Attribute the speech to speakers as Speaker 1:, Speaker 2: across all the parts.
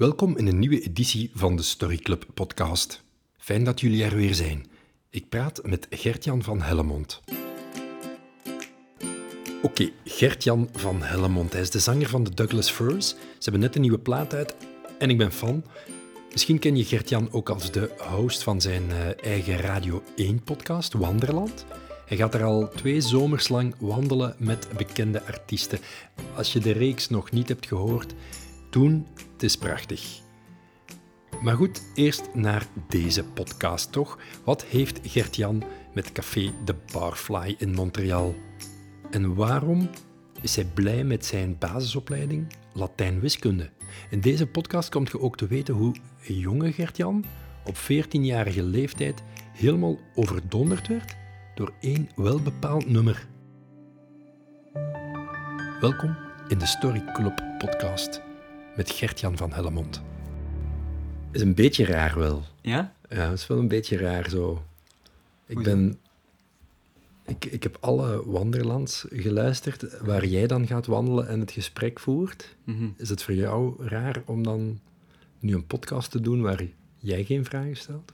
Speaker 1: Welkom in een nieuwe editie van de Story Club podcast. Fijn dat jullie er weer zijn. Ik praat met Gertjan van Hellemond. Oké, Gertjan van Hellemond. Hij is de zanger van de Douglas Firs. Ze hebben net een nieuwe plaat uit en ik ben fan. Misschien ken je Gertjan ook als de host van zijn eh, eigen Radio 1-podcast, Wanderland. Hij gaat er al twee zomers lang wandelen met bekende artiesten. Als je de reeks nog niet hebt gehoord, doen, het is prachtig. Maar goed, eerst naar deze podcast toch. Wat heeft Gert-Jan met Café de Barfly in Montreal? En waarom is hij blij met zijn basisopleiding Latijn-wiskunde? In deze podcast komt je ook te weten hoe jonge Gert-Jan op 14-jarige leeftijd helemaal overdonderd werd door één welbepaald nummer. Welkom in de Story Club podcast met Gert-Jan van Hellemond. Is een beetje raar wel.
Speaker 2: Ja?
Speaker 1: Ja, het is wel een beetje raar zo. Ik ben... Ik, ik heb alle wanderlands geluisterd waar jij dan gaat wandelen en het gesprek voert.
Speaker 2: Mhm.
Speaker 1: Is het voor jou raar om dan nu een podcast te doen waar jij geen vragen stelt?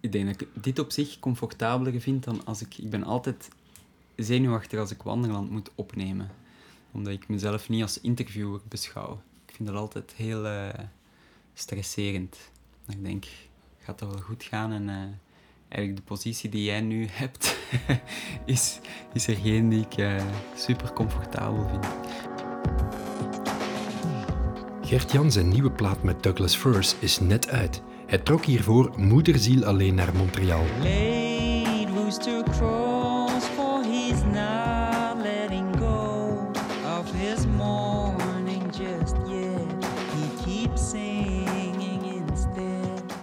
Speaker 2: Ik denk dat ik dit op zich comfortabeler vind dan als ik... Ik ben altijd zenuwachtig als ik Wanderland moet opnemen. Omdat ik mezelf niet als interviewer beschouw. Ik vind dat altijd heel eh, stresserend. Ik denk, gaat dat wel goed gaan? En eh, eigenlijk de positie die jij nu hebt, is, is er geen die ik eh, super comfortabel vind.
Speaker 1: Gert-Jan zijn nieuwe plaat met Douglas Firs is net uit. Hij trok hiervoor moederziel alleen naar Montreal.
Speaker 3: Laid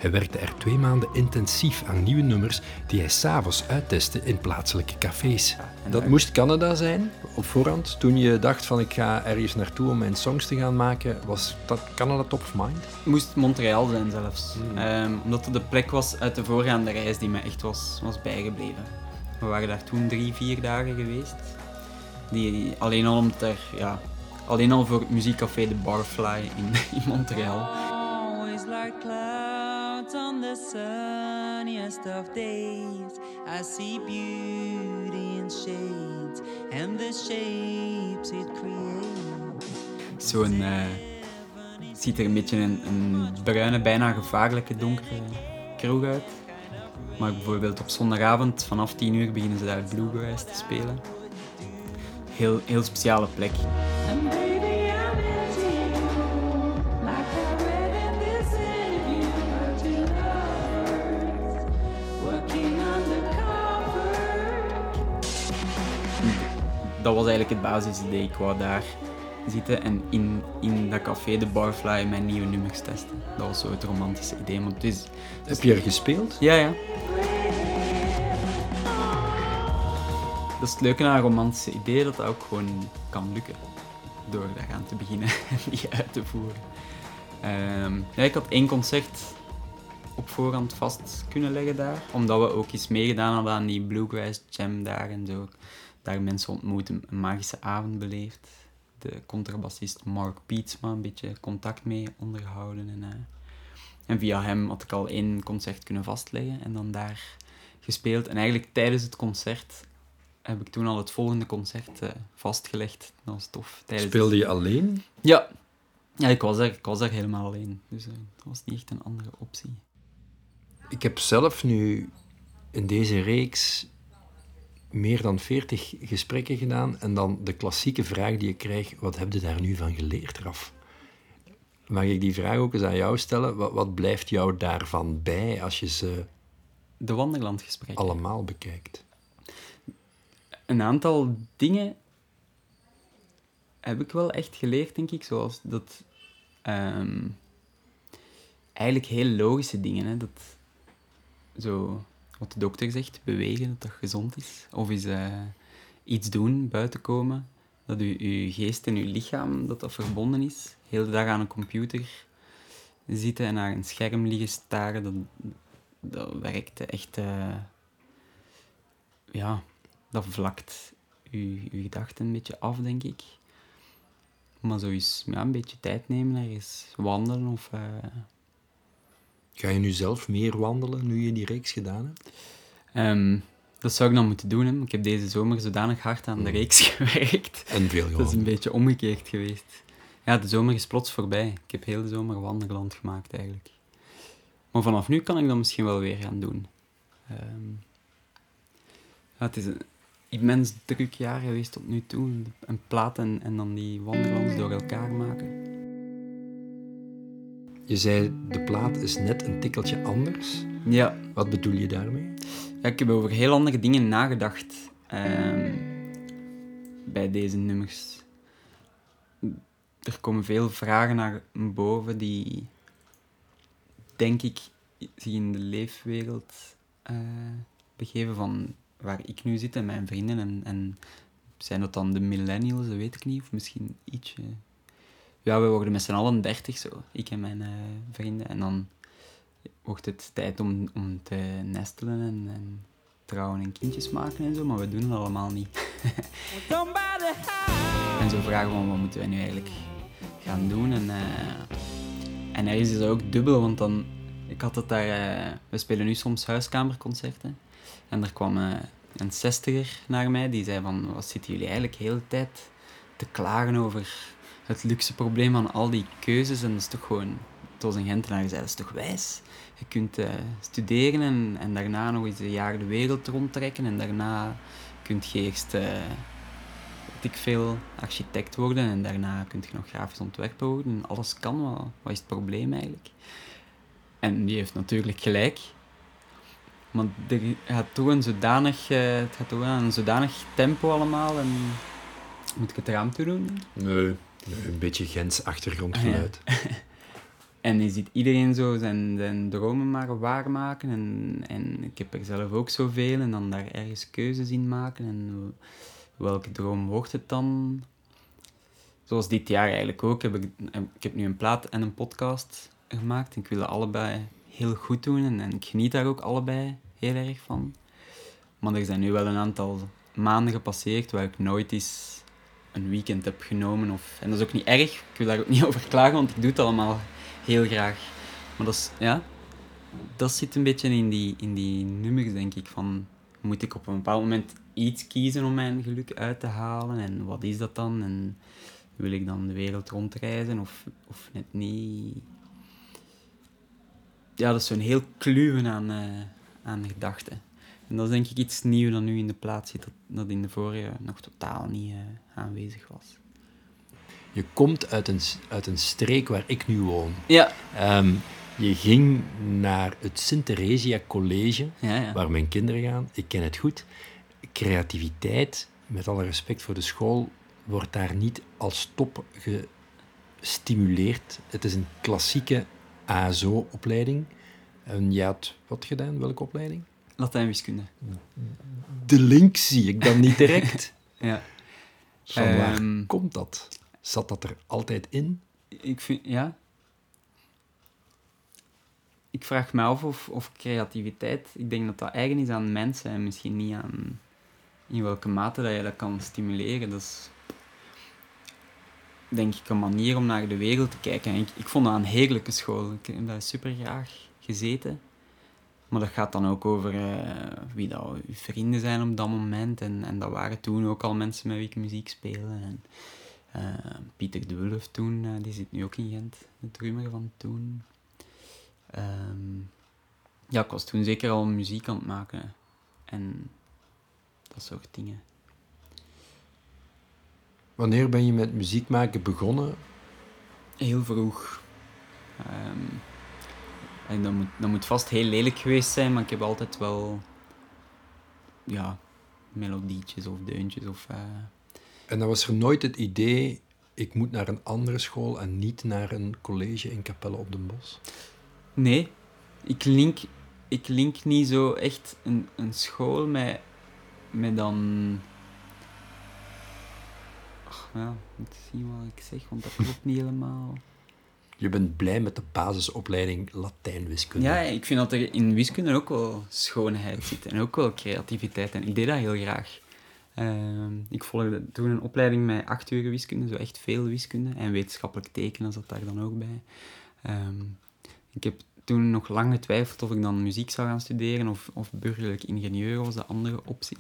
Speaker 1: Hij werkte er twee maanden intensief aan nieuwe nummers die hij s'avonds uittestte in plaatselijke cafés. Dat moest Canada zijn. Op voorhand, toen je dacht van ik ga ergens naartoe om mijn songs te gaan maken, was dat Canada top of mind?
Speaker 2: moest Montreal zijn zelfs. Ehm, omdat het de plek was uit de voorgaande reis die me echt was, was bijgebleven. We waren daar toen drie, vier dagen geweest. Die, alleen al omdat er, ja, alleen al voor het muziekcafé de Barfly in, in Montreal.
Speaker 3: Always like clouds on the sunniest of days. I see beauty in shades and the shapes it creates.
Speaker 2: Zo'n, eh, ziet er een beetje een, een bruine, bijna gevaarlijke donkere kroeg uit. Maar bijvoorbeeld op zondagavond vanaf 10 uur beginnen ze daar bluegrass te spelen. Heel, heel speciale plek. Dat was eigenlijk het basisidee. Ik wou daar zitten en in, in dat café, de Barfly, mijn nieuwe nummers testen. Dat was zo het romantische idee. Maar het is...
Speaker 1: Heb je er gespeeld?
Speaker 2: Ja, ja. Dat is het leuke aan een romantische idee, dat dat ook gewoon kan lukken. Door daaraan te beginnen en die uit te voeren. Ehm, ja, ik had één concert op voorhand vast kunnen leggen daar. Omdat we ook eens meegedaan hadden aan die Bluegrass Jam daar en zo. Daar mensen ontmoet, een magische avond beleefd. De contrabassist Mark Pietsma een beetje contact mee onderhouden. En, eh, en via hem had ik al één concert kunnen vastleggen en dan daar gespeeld. En eigenlijk tijdens het concert heb ik toen al het volgende concert eh, vastgelegd. Dat was tof. Tijdens
Speaker 1: Speelde je alleen?
Speaker 2: Ja. Ja, ik was er, ik was er helemaal alleen. Dus eh, dat was niet echt een andere optie.
Speaker 1: Ik heb zelf nu in deze reeks meer dan 40 gesprekken gedaan en dan de klassieke vraag die ik krijg, wat heb je daar nu van geleerd, Raf? Mag ik die vraag ook eens aan jou stellen? Wat, wat blijft jou daarvan bij als je ze
Speaker 2: De wanderlandgesprekken.
Speaker 1: allemaal bekijkt?
Speaker 2: Een aantal dingen heb ik wel echt geleerd, denk ik. Zoals dat... ehm, eigenlijk heel logische dingen, hè. Dat... Zo... Wat de dokter zegt, bewegen, dat dat gezond is. Of is eh, iets doen, buiten komen. Dat je, geest en je lichaam, dat dat verbonden is. Heel de dag aan een computer zitten en naar een scherm liggen staren, dat, dat werkt echt... eh, ja, dat vlakt je, je gedachten een beetje af, denk ik. Maar zo een beetje tijd nemen, ergens wandelen of... eh,
Speaker 1: Ga je nu zelf meer wandelen nu je die reeks gedaan hebt?
Speaker 2: ehm, dat zou ik dan moeten doen, hè. Ik heb deze zomer zodanig hard aan de reeks gewerkt.
Speaker 1: En veel
Speaker 2: Dat is een beetje omgekeerd geweest. Ja, de zomer is plots voorbij. Ik heb heel de zomer wandelland gemaakt, eigenlijk. Maar vanaf nu kan ik dat misschien wel weer gaan doen. Ehm, ja, het is een immens druk jaar geweest tot nu toe. Een plaat en, en dan die wandellands door elkaar maken.
Speaker 1: Je zei, de plaat is net een tikkeltje anders.
Speaker 2: Ja,
Speaker 1: Wat bedoel je daarmee?
Speaker 2: Ja, ik heb over heel andere dingen nagedacht ehm, bij deze nummers. Er komen veel vragen naar boven die, denk ik, zich in de leefwereld eh, begeven van waar ik nu zit en mijn vrienden. En, en zijn dat dan de millennials, dat weet ik niet, of misschien ietsje... Ja, we worden met z'n allen dertig, zo. Ik en mijn eh, vrienden. En dan wordt het tijd om, om te nestelen en, en trouwen en kindjes maken en zo, maar we doen het allemaal niet. En zo vragen we wat moeten wij nu eigenlijk gaan doen. En, eh en ergens is dat ook dubbel, want dan... Ik had het daar... eh, we spelen nu soms huiskamerconcerten. En er kwam een zestiger naar mij, die zei van... Wat zitten jullie eigenlijk de hele tijd te klagen over het luxe probleem van al die keuzes? En dat is toch gewoon... Was een Gentenaar, zei, dat is toch wijs? Je kunt eh, studeren en, en daarna nog eens een jaar de wereld rondtrekken. En daarna kunt je eerst... weet ik veel architect worden en daarna kun je nog grafisch ontwerper worden. En alles kan, wat, wat is het probleem eigenlijk? En die heeft natuurlijk gelijk. Maar er gaat toch een zodanig, eh, het gaat toch aan een zodanig tempo allemaal. En moet ik het raam toe doen?
Speaker 1: Nee. Een beetje Gens achtergrondgeluid.
Speaker 2: En je ziet iedereen zo zijn, zijn dromen maar waarmaken. En, en ik heb er zelf ook zoveel. En dan daar ergens keuzes in maken. En welke droom wordt het dan? Zoals dit jaar eigenlijk ook. Heb ik, ik heb nu een plaat en een podcast gemaakt. En ik wil dat allebei heel goed doen. En, en ik geniet daar ook allebei heel erg van. Maar er zijn nu wel een aantal maanden gepasseerd waar ik nooit eens een weekend heb genomen. Of, en dat is ook niet erg. Ik wil daar ook niet over klagen, want ik doe het allemaal heel graag. Maar dat, is, ja, dat zit een beetje in die, in die nummers, denk ik. Van, moet ik op een bepaald moment iets kiezen om mijn geluk uit te halen? En wat is dat dan? En wil ik dan de wereld rondreizen of, of net niet? Ja, dat is zo'n heel kluwen aan, eh, aan gedachten. En dat is denk ik iets nieuws dat nu in de plaats zit, dat, dat in de vorige nog totaal niet eh, aanwezig was.
Speaker 1: Je komt uit een, uit een streek waar ik nu woon.
Speaker 2: Ja.
Speaker 1: Ehm, je ging naar het Sint-Theresia College,
Speaker 2: Ja, ja.
Speaker 1: waar mijn kinderen gaan. Ik ken het goed. Creativiteit, met alle respect voor de school, wordt daar niet als top gestimuleerd. Het is een klassieke ASO-opleiding. En je had wat gedaan? Welke opleiding?
Speaker 2: Latijnwiskunde.
Speaker 1: De link zie ik dan niet direct.
Speaker 2: Ja.
Speaker 1: Van waar
Speaker 2: Ehm.
Speaker 1: komt dat? Zat dat er altijd in?
Speaker 2: Ik vind, ja. Ik vraag me af of, of creativiteit, ik denk dat dat eigen is aan mensen en misschien niet aan in welke mate dat je dat kan stimuleren. Dat is, denk ik, een manier om naar de wereld te kijken. En ik, ik vond dat een heerlijke school. Ik heb daar super graag gezeten. Maar dat gaat dan ook over eh, wie dat uw vrienden zijn op dat moment. En, en dat waren toen ook al mensen met wie ik muziek speelde. En, eh, Pieter de Wulf toen, eh, die zit nu ook in Gent, de drummer van toen. Ehm, ja, ik was toen zeker al muziek aan het maken. En dat soort dingen.
Speaker 1: Wanneer ben je met muziek maken begonnen?
Speaker 2: Heel vroeg. Ehm, en dat moet, dat moet vast heel lelijk geweest zijn, maar ik heb altijd wel... Ja, melodietjes of deuntjes of... eh,
Speaker 1: En dan was er nooit het idee, ik moet naar een andere school en niet naar een college in Capelle op den Bos.
Speaker 2: Nee, ik link, ik link niet zo echt een, een school met, met dan... Ach, ja, moet zien wat ik zeg, want dat klopt niet helemaal.
Speaker 1: Je bent blij met de basisopleiding Latijnwiskunde.
Speaker 2: Ja, ik vind dat er in wiskunde ook wel schoonheid zit en ook wel creativiteit. En ik deed dat heel graag. Ehm, ik volgde toen een opleiding met acht uur wiskunde, zo echt veel wiskunde. En wetenschappelijk tekenen zat daar dan ook bij. Ehm, ik heb toen nog lang getwijfeld of ik dan muziek zou gaan studeren of, of burgerlijk ingenieur was de andere optie.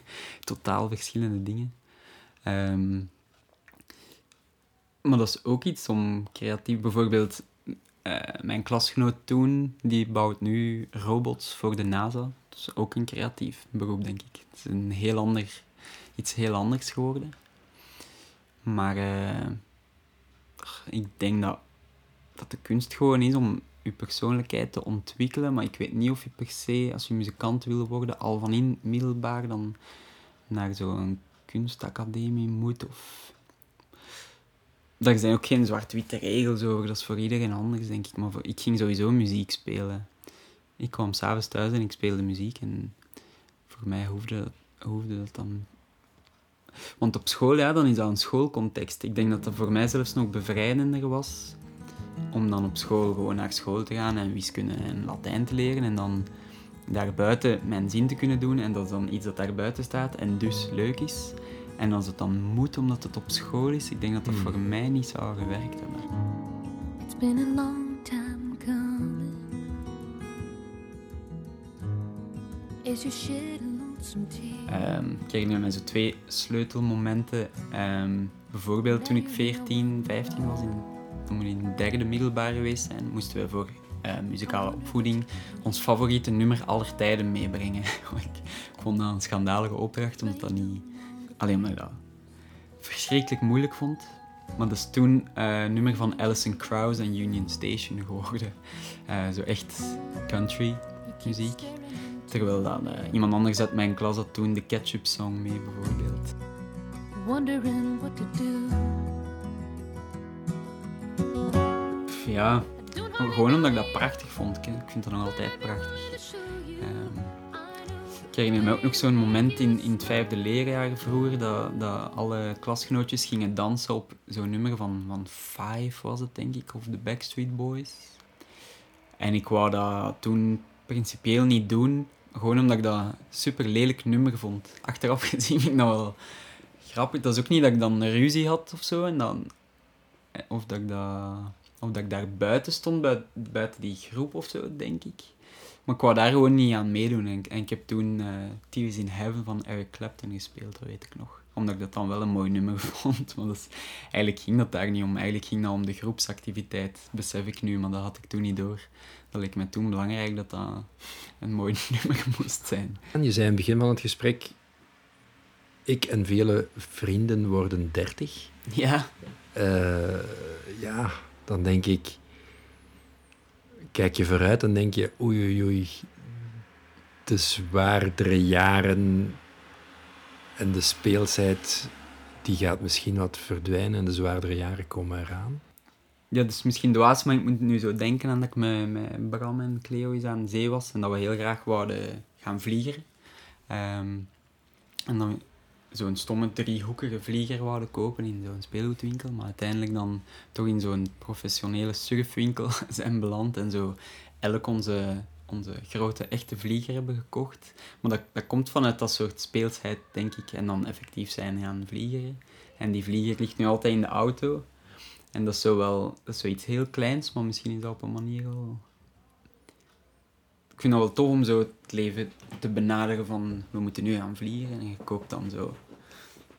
Speaker 2: Totaal verschillende dingen. Ehm, maar dat is ook iets om creatief... Bijvoorbeeld, eh, mijn klasgenoot toen, die bouwt nu robots voor de NASA. Dat is ook een creatief beroep, denk ik. Het is een heel ander, iets heel anders geworden. Maar eh, ik denk dat, dat de kunst gewoon is om je persoonlijkheid te ontwikkelen. Maar ik weet niet of je per se, als je muzikant wil worden, al van in middelbaar dan naar zo'n kunstacademie moet. Of... Daar zijn ook geen zwart-witte regels over. Dat is voor iedereen anders, denk ik. Maar voor... ik ging sowieso muziek spelen. Ik kwam s'avonds thuis en ik speelde muziek. En voor mij hoefde, hoefde dat dan... Want op school, ja, dan is dat een schoolcontext. Ik denk dat dat voor mij zelfs nog bevrijdender was om dan op school gewoon naar school te gaan en wiskunde en Latijn te leren en dan daarbuiten mijn zin te kunnen doen en dat is dan iets dat daar buiten staat en dus leuk is. En als het dan moet omdat het op school is, ik denk dat dat
Speaker 1: Hmm.
Speaker 2: voor mij niet zou gewerkt hebben.
Speaker 4: It's been a long time coming. As you shed a lonesome tear.
Speaker 2: Ehm, ik herinner me zo twee sleutelmomenten. Ehm, bijvoorbeeld toen ik 14, 15 was, in, toen we in de derde middelbaar geweest zijn, moesten we voor eh, muzikale opvoeding ons favoriete nummer aller tijden meebrengen. ik, ik vond dat een schandalige opdracht, omdat dat niet... Alleen maar dat verschrikkelijk moeilijk vond. Maar dat is toen een nummer van Alison Krauss en Union Station geworden. Eh, zo echt country muziek. Terwijl dan eh, iemand anders uit mijn klas had toen de Ketchup Song mee, bijvoorbeeld.
Speaker 4: Wondering what to do.
Speaker 2: Pff, ja, gewoon omdat ik dat prachtig vond. Ik ik vind dat nog altijd prachtig. Ik herinner me ook nog zo'n moment in, in het vijfde leerjaar vroeger, dat, dat alle klasgenootjes gingen dansen op zo'n nummer van, van Five, was het denk ik, of de Backstreet Boys. En ik wou dat toen principieel niet doen, gewoon omdat ik dat een super lelijk nummer vond. Achteraf gezien vind ik dat wel grappig. Dat is ook niet dat ik dan een ruzie had of zo, en dan, of dat ik dat of dat ik daar buiten stond, buiten, buiten die groep of zo, denk ik. Maar ik wou daar gewoon niet aan meedoen. En, en ik heb toen Tears in Heaven van Eric Clapton gespeeld, dat weet ik nog. Omdat ik dat dan wel een mooi nummer vond. Is, eigenlijk ging dat daar niet om. Eigenlijk ging dat om de groepsactiviteit, besef ik nu. Maar dat had ik toen niet door. Dat leek me toen belangrijk dat dat een mooi nummer moest zijn.
Speaker 1: En je zei in het begin van het gesprek, ik en vele vrienden worden dertig.
Speaker 2: Ja,
Speaker 1: Eh, ja, dan denk ik, kijk je vooruit en denk je, oei oei oei, de zwaardere jaren en de speelsheid, die gaat misschien wat verdwijnen en de zwaardere jaren komen eraan.
Speaker 2: Ja, dat is misschien dwaas, maar ik moet nu zo denken aan dat ik met, Bram en Cleo eens aan zee was en dat we heel graag wouden gaan vliegen. Ehm, en dan zo'n stomme driehoekige vlieger wouden kopen in zo'n speelgoedwinkel, maar uiteindelijk dan toch in zo'n professionele surfwinkel zijn beland en zo elk onze, onze grote echte vlieger hebben gekocht. Maar dat, dat komt vanuit dat soort speelsheid, denk ik, en dan effectief zijn gaan vliegeren. En die vlieger ligt nu altijd in de auto. En dat is zo wel, dat is zoiets heel kleins, maar misschien is dat op een manier wel... Ik vind het wel tof om zo het leven te benaderen van, we moeten nu gaan vliegen. En je koopt dan zo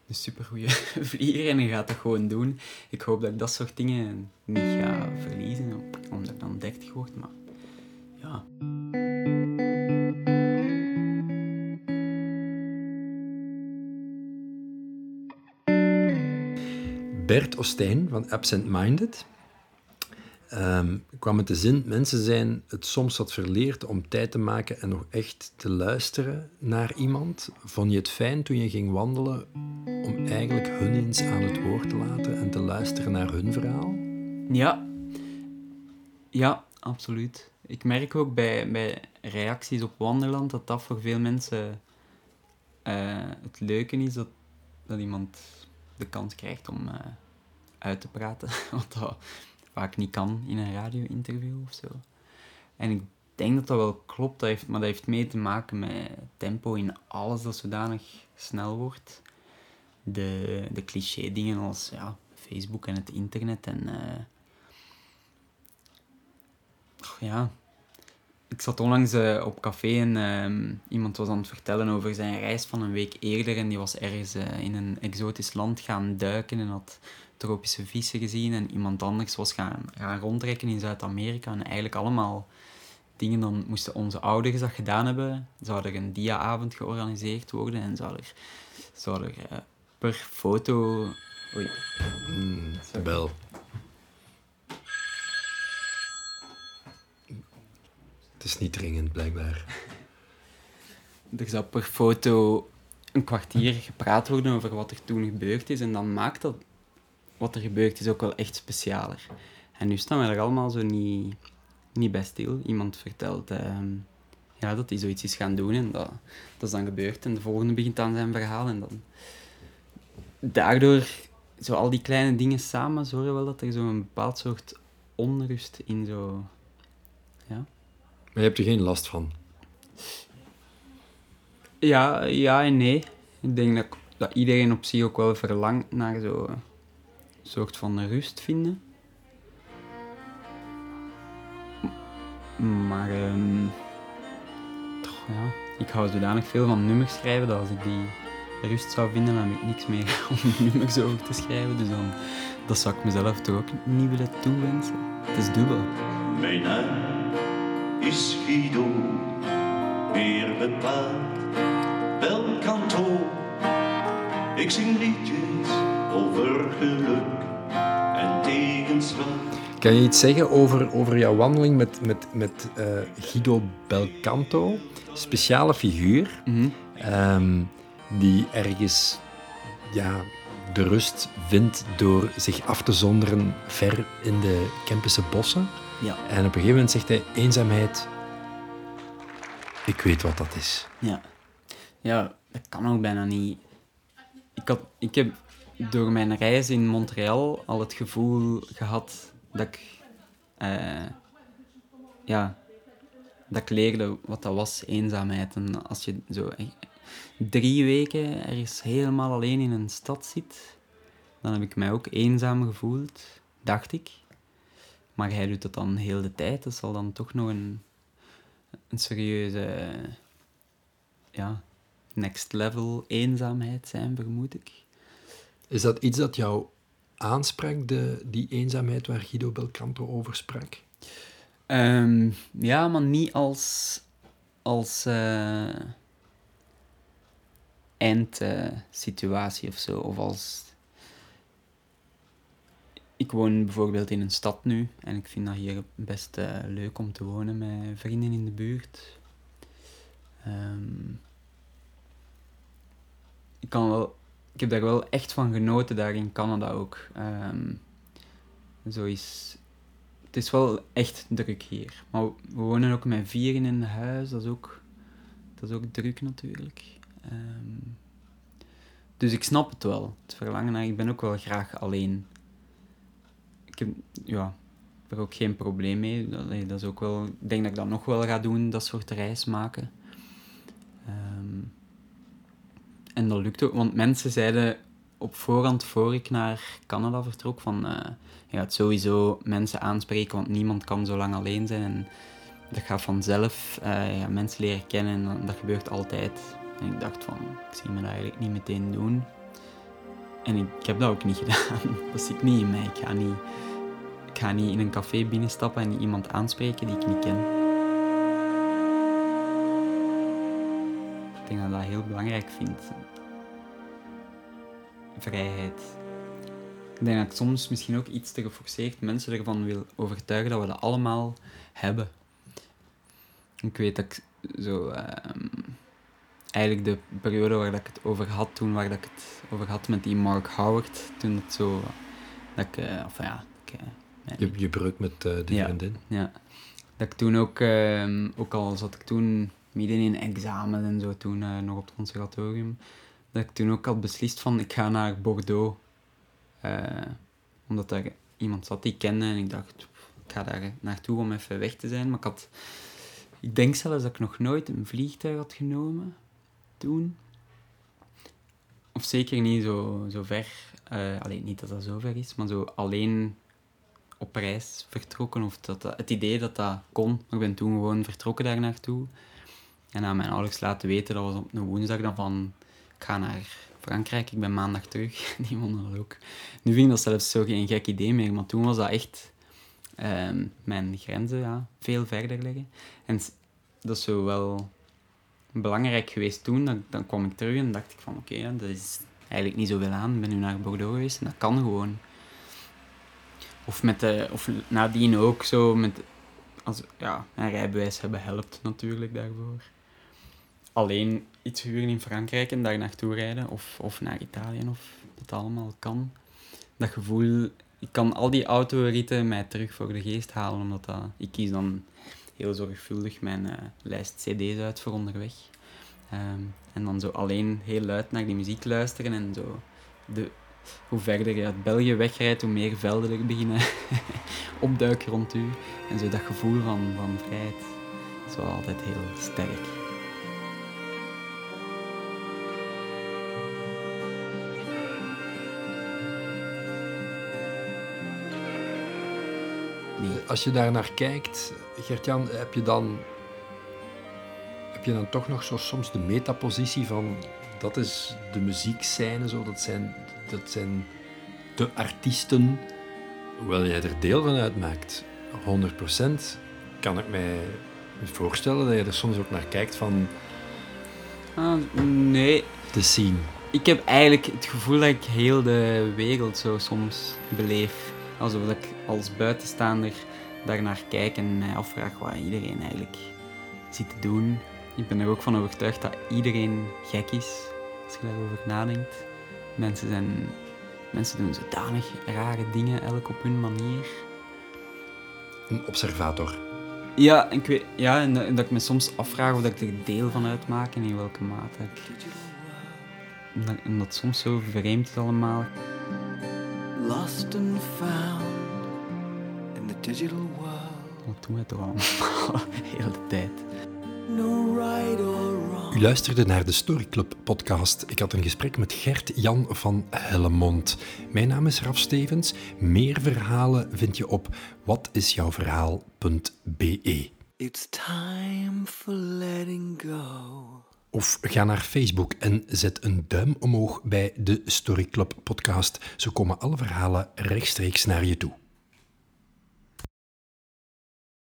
Speaker 2: een supergoeie vlieger en je gaat dat gewoon doen. Ik hoop dat ik dat soort dingen niet ga verliezen, omdat ik dan 30 word, maar ja.
Speaker 1: Bert Ostijn van Absent Minded ehm, kwam met de zin: mensen zijn het soms wat verleerd om tijd te maken en nog echt te luisteren naar iemand. Vond je het fijn toen je ging wandelen om eigenlijk hun eens aan het woord te laten en te luisteren naar hun verhaal?
Speaker 2: Ja. Ja, absoluut. Ik merk ook bij, bij reacties op Wanderland dat dat voor veel mensen eh, het leuke is dat, dat iemand de kans krijgt om eh, uit te praten. Wat dat vaak niet kan in een radio-interview of zo. En ik denk dat dat wel klopt, dat heeft, maar dat heeft mee te maken met tempo in alles dat zodanig snel wordt. De, de cliché dingen als ja, Facebook en het internet en... eh, och, ja, ik zat onlangs eh, op café en ehm, iemand was aan het vertellen over zijn reis van een week eerder. En die was ergens eh, in een exotisch land gaan duiken en had tropische vissen gezien. En iemand anders was gaan, gaan rondtrekken in Zuid-Amerika. En eigenlijk allemaal dingen, dan moesten onze ouders dat gedaan hebben. Zou er een dia-avond georganiseerd worden en zou er, zou er eh, per foto... Oei,
Speaker 1: Mm, bel. Het is niet dringend, blijkbaar.
Speaker 2: Er zou per foto een kwartier gepraat worden over wat er toen gebeurd is. En dan maakt dat wat er gebeurd is ook wel echt specialer. En nu staan we er allemaal zo niet, niet bij stil. Iemand vertelt ehm, ja, dat hij zoiets is gaan doen en dat, dat is dan gebeurd. En de volgende begint aan zijn verhaal. En dan... Daardoor, zo al die kleine dingen samen, zorgen wel dat er zo'n bepaald soort onrust in zo... Ja,
Speaker 1: Maar je hebt er geen last van.
Speaker 2: Ja, ja en nee. Ik denk dat, dat iedereen op zich ook wel verlangt naar zo'n soort van rust vinden. Maar ehm, toch, ja, ik hou zodanig veel van nummers schrijven dat als ik die rust zou vinden, dan heb ik niks meer om nummers over te schrijven. Dus dan, dat zou ik mezelf toch ook niet willen toewensen. Het is dubbel.
Speaker 5: Mijn naam is Guido, meer bepaald Belcanto. Ik zing liedjes over geluk en tegenslag.
Speaker 1: Kan je iets zeggen over, over jouw wandeling met, met, met eh, Guido Belcanto? Speciale figuur,
Speaker 2: Mhm.
Speaker 1: ehm, die ergens ja, de rust vindt door zich af te zonderen ver in de Kempische bossen.
Speaker 2: Ja.
Speaker 1: En op een gegeven moment zegt hij, eenzaamheid, ik weet wat dat is.
Speaker 2: Ja. Ja, dat kan ook bijna niet. Ik, had, ik heb door mijn reis in Montreal al het gevoel gehad dat ik... eh, ja, dat ik leerde wat dat was, eenzaamheid. En als je zo drie weken ergens helemaal alleen in een stad zit, dan heb ik mij ook eenzaam gevoeld, dacht ik. Maar hij doet dat dan heel de tijd. Dat zal dan toch nog een, een serieuze ja, next level eenzaamheid zijn, vermoed ik.
Speaker 1: Is dat iets dat jou aansprak, de, die eenzaamheid waar Guido Belcanto over sprak?
Speaker 2: Ehm, ja, maar niet als, als eh, eindsituatie of zo. Of als... Ik woon bijvoorbeeld in een stad nu en ik vind dat hier best eh, leuk om te wonen met vrienden in de buurt. Ehm, ik, kan wel, ik heb daar wel echt van genoten, daar in Canada ook. Ehm, zo is het is wel echt druk hier. Maar we wonen ook met vier in huis, dat is ook, dat is ook druk natuurlijk. Ehm, dus ik snap het wel, het verlangen naar. Ik ben ook wel graag alleen. Ik heb, ja, heb er ook geen probleem mee. Dat is ook wel, ik denk dat ik dat nog wel ga doen, dat soort reis maken. En dat lukt ook, want mensen zeiden op voorhand, voor ik naar Canada vertrok, van eh, je gaat sowieso mensen aanspreken, want niemand kan zo lang alleen zijn. En dat gaat vanzelf eh, ja, mensen leren kennen en dat, gebeurt altijd. En ik dacht van, ik zie me dat eigenlijk niet meteen doen. En ik, ik heb dat ook niet gedaan. Dat zit niet in mij. Ik ga niet, ik ga niet in een café binnenstappen en iemand aanspreken die ik niet ken. Ik denk dat ik dat heel belangrijk vind. Vrijheid. Ik denk dat ik soms misschien ook iets te geforceerd mensen ervan wil overtuigen dat we dat allemaal hebben. Ik weet dat ik zo... ehm, eigenlijk de periode waar dat ik het over had toen, waar dat ik het over had met die Mark Howard, toen het zo... Dat ik... eh, of ja... Ik, eh, ja,
Speaker 1: Je, je breuk met eh, de
Speaker 2: Ja.
Speaker 1: vriendin.
Speaker 2: ja. Dat ik toen ook, ehm, ook al zat ik toen midden in examen en zo, toen eh, nog op het conservatorium, dat ik toen ook had beslist van ik ga naar Bordeaux. Eh, omdat daar iemand zat die ik kende en ik dacht, ik ga daar naartoe om even weg te zijn. Maar ik had Ik denk zelfs dat ik nog nooit een vliegtuig had genomen toen. Of zeker niet zo, zo ver. eh, alleen niet dat dat zo ver is, maar zo alleen op reis vertrokken. Of dat, dat- het idee dat dat kon. Maar ik ben toen gewoon vertrokken daar naartoe. En aan mijn ouders laten weten, dat was op een woensdag, dan van... Ik ga naar Frankrijk, ik ben maandag terug. Die vonden dat ook. Nu vind ik dat zelfs zo geen gek idee meer, maar toen was dat echt... ehm, mijn grenzen ja, veel verder liggen. En dat is zo wel belangrijk geweest toen. Dan, dan kwam ik terug en dacht ik van oké, dat is eigenlijk niet zoveel aan. Ik ben nu naar Bordeaux geweest en dat kan gewoon. Of, met de, of nadien ook zo met... Als, ja, een rijbewijs hebben helpt natuurlijk daarvoor. Alleen iets huren in Frankrijk en daar naartoe rijden. Of, of naar Italië, of dat allemaal kan. Dat gevoel... Ik kan al die autoritten mij terug voor de geest halen, omdat dat... Ik kies dan heel zorgvuldig mijn eh, lijst cd's uit voor onderweg. Ehm, en dan zo alleen heel luid naar die muziek luisteren en zo... De, hoe verder je uit België wegrijdt, hoe meer velden er beginnen opduiken rond u. En zo dat gevoel van, van vrijheid is wel altijd heel sterk.
Speaker 1: Als je daar naar kijkt, Gert-Jan, heb je dan, heb je dan toch nog zo soms de metapositie van dat is de muziekscène, zo, dat, zijn, dat zijn de artiesten, hoewel jij er deel van uitmaakt, 100%, kan ik mij voorstellen dat je er soms ook naar kijkt van
Speaker 2: Ah, nee,
Speaker 1: de scene.
Speaker 2: ik heb eigenlijk het gevoel dat ik heel de wereld zo soms beleef. Alsof ik als buitenstaander daar naar kijk en mij afvraag wat iedereen eigenlijk zit te doen. Ik ben er ook van overtuigd dat iedereen gek is, als je daarover nadenkt. Mensen, zijn, mensen doen zodanig rare dingen, elk op hun manier.
Speaker 1: Een observator.
Speaker 2: Ja, en ik weet, ja en, dat- en dat ik me soms afvraag of dat ik er deel van uitmaak en in welke mate. Ik, en dat, en dat soms zo vreemd is allemaal.
Speaker 3: Lost and found digital world.
Speaker 2: Wat doen we toch allemaal de tijd?
Speaker 3: No right or wrong.
Speaker 1: U luisterde naar de Story Club podcast. Ik had een gesprek met Gert Jan van Hellemond. Mijn naam is Raf Stevens. Meer verhalen vind je op watisjouwverhaal.be.
Speaker 3: It's time for letting go.
Speaker 1: Of ga naar Facebook en zet een duim omhoog bij de Story Club podcast. Zo komen alle verhalen rechtstreeks naar je toe.